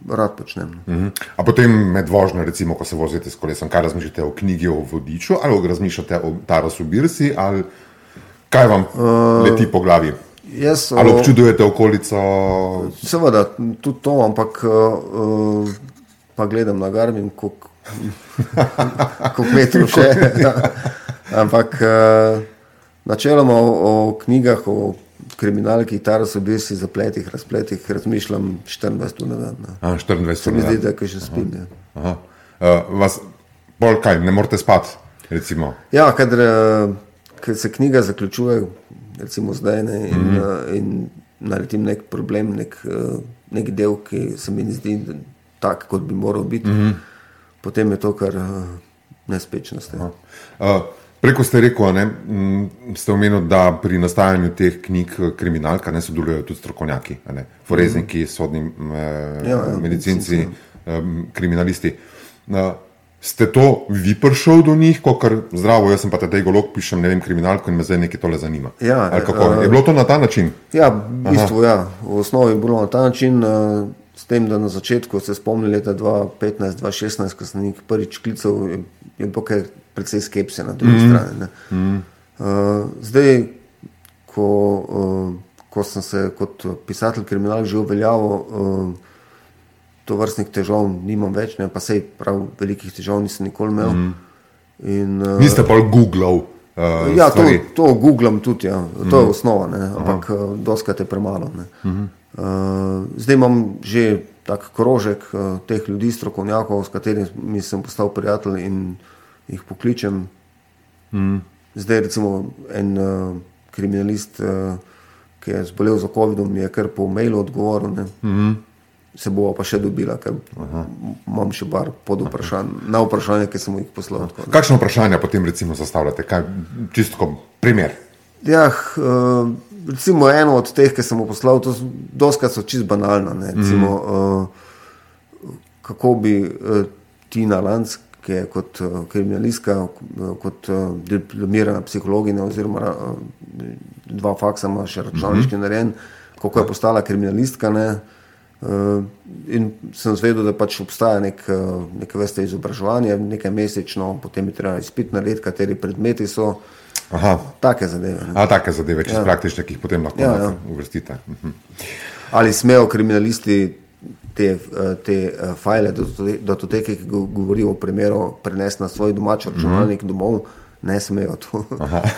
rad počnem. no. Mhm. A potem med vožnjo, recimo, ko se vozite s kolesom, kaj razmišljate o knjigi o vodiču, ali razmišljate o Tarasu Birsi, ali kaj vam uh, leti po glavi? Jaz, Ali občudujete okolico? Seveda, tudi to, ampak uh, pa gledam na Garmin, koliko koliko metrov še. ja. ampak uh, načeloma o, o knjigah, o kriminalki, Tarasu, Birsi, zapletih, razpletih razmišljam 24 ur na dan. Ne. A, 24 Se mi ur na zdi, dan. da še spim. Ja. Aha. Uh, vas, bolj kaj, ne morete spati, recimo. Ja, kadar, eh, kadar se knjiga zaključuje, recimo zdaj, ne, in, mm. -hmm. in naletim nek problem, nek, eh, nek del, ki se mi ne zdi tak, kot bi moral biti, mm. -hmm. Potem je to kar uh, nespečnost. Ja. Uh, preko ste rekel, ne, m, ste omenili, da pri nastajanju teh knjig eh, kriminalka ne sodelujejo tudi strokovnjaki, ne, forezniki, sodni m, eh, Ja, ja, medicinci, em, kriminalisti. Uh, ste to vi prišel do njih, kot zdravo, jaz sem pa tedaj golok, pišem ne vem, kriminalko in me zdaj nekaj tole zanima. Ja, eh, Je bilo to na ta način? Ja, v bistvu ja. V osnovi je bilo na ta način, uh, s tem, da na začetku se spomnim leta 2015-2016, ko sem jih prvič klical, je, je bilo kar precej skepse na drugi mm -hmm. strani. ne. Uh, zdaj, ko, uh, ko sem se kot pisatelj kriminal že uveljavil, uh, to vrstnih težav nimam več, ne, pa sej prav velikih težav nisem nikoli imel. Mm -hmm. in, uh, Niste pa googlal uh, Ja, to, stvari? to googlam tudi, ja. to je osnova, ne. ampak uh, doskrat je premalo. ne. Uh, zdaj imam že tak krožek uh, teh ljudi, strokovnjakov, s katerimi sem postal prijatelj in jih pokličem. Zdaj, recimo, en uh, kriminalist, uh, ki je zbolel za COVID-om, mi je kar po mailu odgovoril. Ne. Se bo pa še dobila, ker imam še par pod vprašanj, na vprašanje, ki sem jih poslal. Kakšno vprašanje potem recimo zastavljate? Kaj, čisto kot primer. Ja, uh, recimo eno od teh, ki sem mu poslal, to so- doskrat so čist banalna. ne, Recimo, uh, kako bi uh, Tina Lanc, ki je kot uh, kriminalistka, uh, kot uh, diplomirana psihologinja, oziroma uh, dva faksa ima še računalniški uh -huh. narejen, kako je postala kriminalistka. Ne, Uh, in sem zvedel, da pač obstaja nek, uh, neke vrste izobraževanje, nekaj mesečno, potem je treba izpit narediti, kateri predmeti so, Aha. take zadeve. Ne. A take zadeve, čisto ja. praktične, ki jih potem lahko Ja, ja, uvrstite. Mhm. Ali smejo kriminalisti te, eh, te eh, file, datote- datoteke, ki go- govorijo o primeru, prenesti na svoj domač računalnik Mhm. domov? Ne smejo to.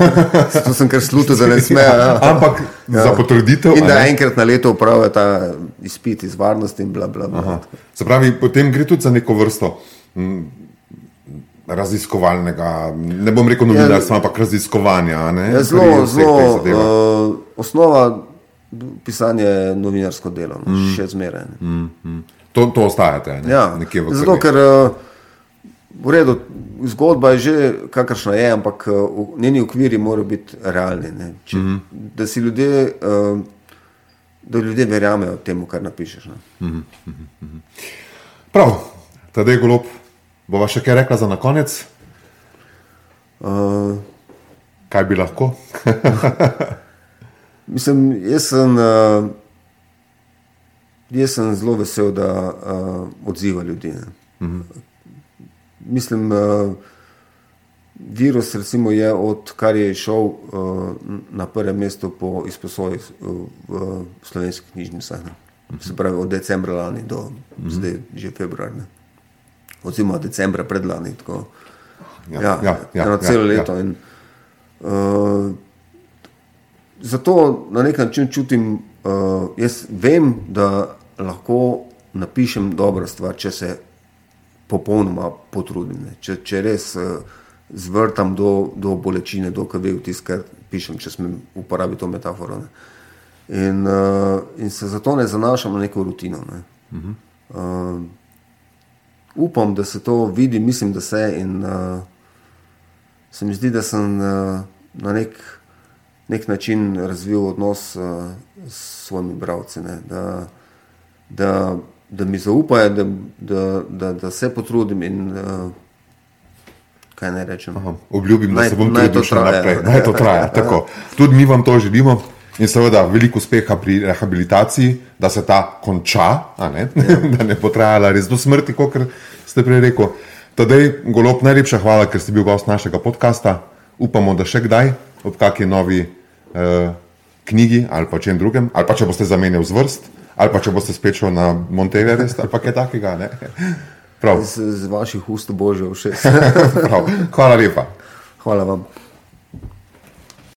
to sem kar slutil, da ne smejo. Ja. Ampak ja. za potrditev. In da enkrat na leto upravijo ta izpit iz varnosti in bla bla bla. Se pravi, potem gre tudi za neko vrsto m, raziskovalnega, ne bom rekel novinarstva, ampak raziskovanja. ne, Ja, pri zelo, zelo uh, osnova pisanja je novinarsko delo, no, mm. še zmeraj. ne. To, to ostajate ne? Ja, nekje v zato, krvi. ker uh, v redu, zgodba je že kakršna je, ampak uh, njeni okviri morajo biti realni. ne. Če, mm. -hmm. Da si ljudje, uh, da ljudje verjamejo temu, kar napišeš. Ne. Prav, tedaj golob, bova še kaj rekla za na konec, Uh, kaj bi lahko. mislim, jaz sem, uh, jaz sem zelo vesel, da uh, odziva ljudi. Mm Mhm. -hmm. Mislim, uh, virus recimo, je odkar je šel uh, na prvem mestu po izposoji v, v slovenskih knjižnicah. Ne. Se pravi, od decembra lani do mm -hmm. zdaj, že februar. Oziroma decembra predlani. Tako, Ja, ja, ja, ja, ja, celo ja. leto. In, uh, zato na nek način čutim, uh, jaz vem, da lahko napišem dobro stvar, če se popolnoma potrudim. Ne. Če, če res uh, zvrtam do, do bolečine, do krvi v tisto, kar pišem, če smem uporabiti to metaforo. Ne. In, uh, in se zato ne zanašam na neko rutino. Ne. Uh, upam, da se to vidi, mislim, da se. In, uh, se mi zdi, da sem uh, na nek nek način razvil odnos uh, s svojimi bralci. Ne, da, da, da mi zaupajo, da, da, da, da se potrudim in uh, kaj naj rečem. Aha, obljubim, da Naj- se bom naj trudil še naprej. Naj to traja. tako. Tudi mi vam to želimo. In seveda veliko uspeha pri rehabilitaciji, da se ta konča, ne? da ne bo trajala res do smrti, kot ste prej rekel. Tadej, golob, najlepša hvala, ker ste bil gost našega podcasta. Upamo, da še kdaj ob kakšni novi eh, knjigi ali pa čem drugem, ali pa če boste zamenjali zvrst, ali pa če boste spet šel na Monteverest ali pa kaj takega. ne. Prav, Z, z vaših ust božje všeč. Hvala lepa. Hvala vam.